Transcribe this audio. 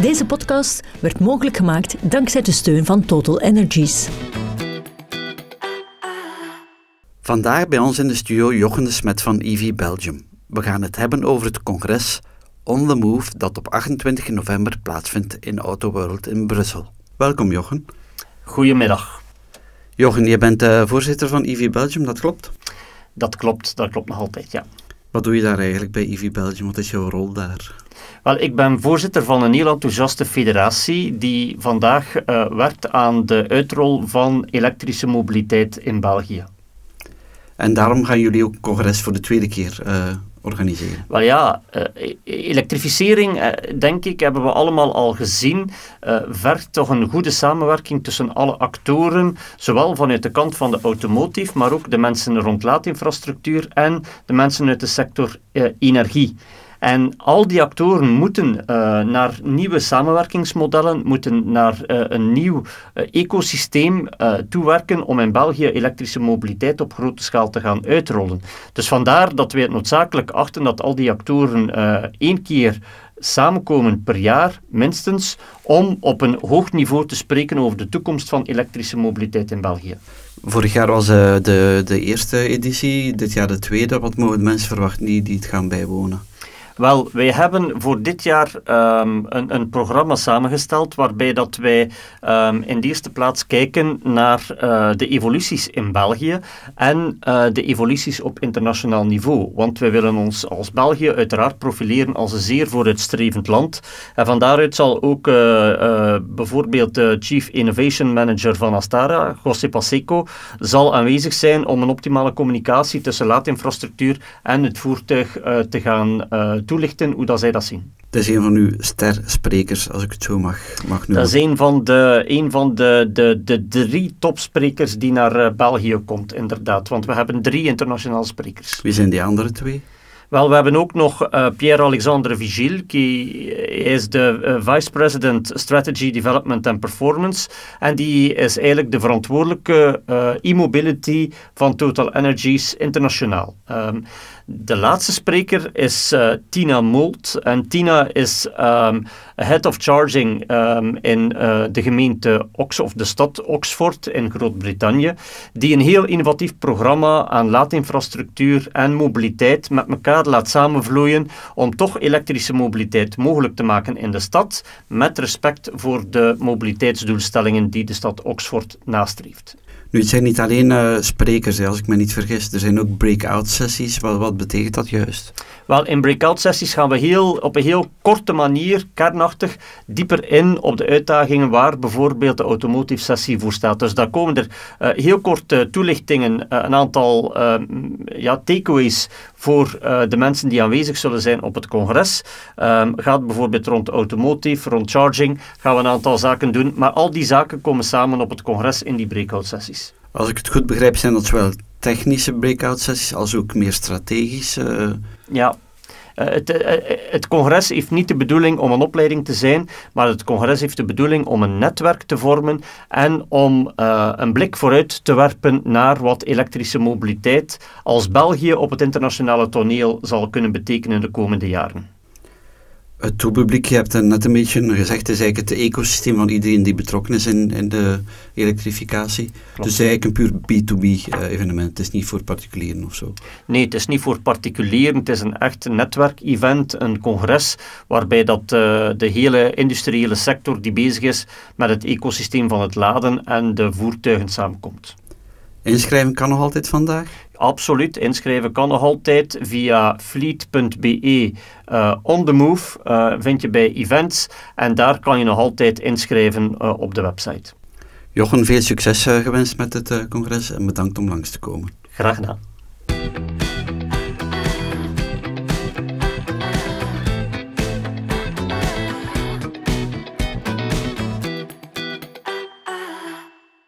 Deze podcast werd mogelijk gemaakt dankzij de steun van Total Energies. Vandaag bij ons in de studio Jochen de Smet van EV Belgium. We gaan het hebben over het congres On The Move dat op 28 november plaatsvindt in Auto World in Brussel. Welkom Jochen. Goedemiddag. Jochen, je bent uh, voorzitter van EV Belgium, dat klopt? Dat klopt, dat klopt nog altijd, ja. Wat doe je daar eigenlijk bij EV Belgium? Wat is jouw rol daar? Wel, ik ben voorzitter van een heel enthousiaste federatie die vandaag uh, werkt aan de uitrol van elektrische mobiliteit in België. En daarom gaan jullie ook congres voor de tweede keer uh, organiseren? Wel ja, uh, elektrificering, uh, denk ik, hebben we allemaal al gezien, vergt toch een goede samenwerking tussen alle actoren, zowel vanuit de kant van de automotive, maar ook de mensen rond laadinfrastructuur en de mensen uit de sector energie. En al die actoren moeten uh, naar nieuwe samenwerkingsmodellen, moeten naar uh, een nieuw uh, ecosysteem toewerken om in België elektrische mobiliteit op grote schaal te gaan uitrollen. Dus vandaar dat wij het noodzakelijk achten dat al die actoren één keer samenkomen per jaar, minstens, om op een hoog niveau te spreken over de toekomst van elektrische mobiliteit in België. Vorig jaar was de, de eerste editie, dit jaar de tweede. Wat mogen mensen verwachten die, die het gaan bijwonen? Wel, wij hebben voor dit jaar um, een, een, programma samengesteld waarbij dat wij um, in de eerste plaats kijken naar uh, de evoluties in België en uh, de evoluties op internationaal niveau. Want wij willen ons als België uiteraard profileren als een zeer vooruitstrevend land. En van daaruit zal ook uh, bijvoorbeeld de Chief Innovation Manager van Astara, José Paseco, zal aanwezig zijn om een optimale communicatie tussen laadinfrastructuur en het voertuig te gaan toelichten hoe dat zij dat zien. Dat is een van uw stersprekers, als ik het zo mag, mag noemen. Dat is een van de, een van de, de, de drie topsprekers die naar uh, België komt, inderdaad. Want we hebben drie internationale sprekers. Wie zijn die andere twee? Wel, we hebben ook nog uh, Pierre-Alexandre Vigil, die is de uh, Vice President Strategy Development and Performance. En die is eigenlijk de verantwoordelijke uh, e-mobility van Total Energies internationaal. Um, de laatste spreker is Tina Molt. En Tina is um, head of charging um, in de gemeente Ox of de stad Oxford in Groot-Brittannië, die een heel innovatief programma aan laadinfrastructuur en mobiliteit met elkaar laat samenvloeien om toch elektrische mobiliteit mogelijk te maken in de stad, met respect voor de mobiliteitsdoelstellingen die de stad Oxford nastreeft. Nu, het zijn niet alleen uh, sprekers, hè, als ik me niet vergis. Er zijn ook breakout sessies. Wat, wat betekent dat juist? Wel, in breakout sessies gaan we heel, op een heel korte manier, kernachtig, dieper in op de uitdagingen waar bijvoorbeeld de automotive sessie voor staat. Dus daar komen er uh, heel korte toelichtingen, uh, een aantal ja, takeaways voor de mensen die aanwezig zullen zijn op het congres. Um, gaat bijvoorbeeld rond automotive, rond charging, gaan we een aantal zaken doen. Maar al die zaken komen samen op het congres in die breakout sessies. Als ik het goed begrijp, zijn dat zowel technische breakout sessies als ook meer strategische. Ja, uh, het, uh, het, congres heeft niet de bedoeling om een opleiding te zijn, maar het congres heeft de bedoeling om een netwerk te vormen en om uh, een blik vooruit te werpen naar wat elektrische mobiliteit als België op het internationale toneel zal kunnen betekenen de komende jaren het toepubliek, je hebt net een beetje gezegd, het is eigenlijk het ecosysteem van iedereen die betrokken is in, in de elektrificatie. Klopt. Dus eigenlijk een puur B2B uh, evenement, het is niet voor particulieren of zo. Nee, het is niet voor particulieren, het is een echt netwerkevent, een congres, waarbij dat, uh, de hele industriële sector die bezig is met het ecosysteem van het laden en de voertuigen samenkomt. Inschrijven kan nog altijd vandaag? Absoluut, inschrijven kan nog altijd via fleet.be. Uh, on the move uh, vind je bij events en daar kan je nog altijd inschrijven uh, op de website. Jochen, veel succes gewenst met het congres en bedankt om langs te komen. Graag gedaan.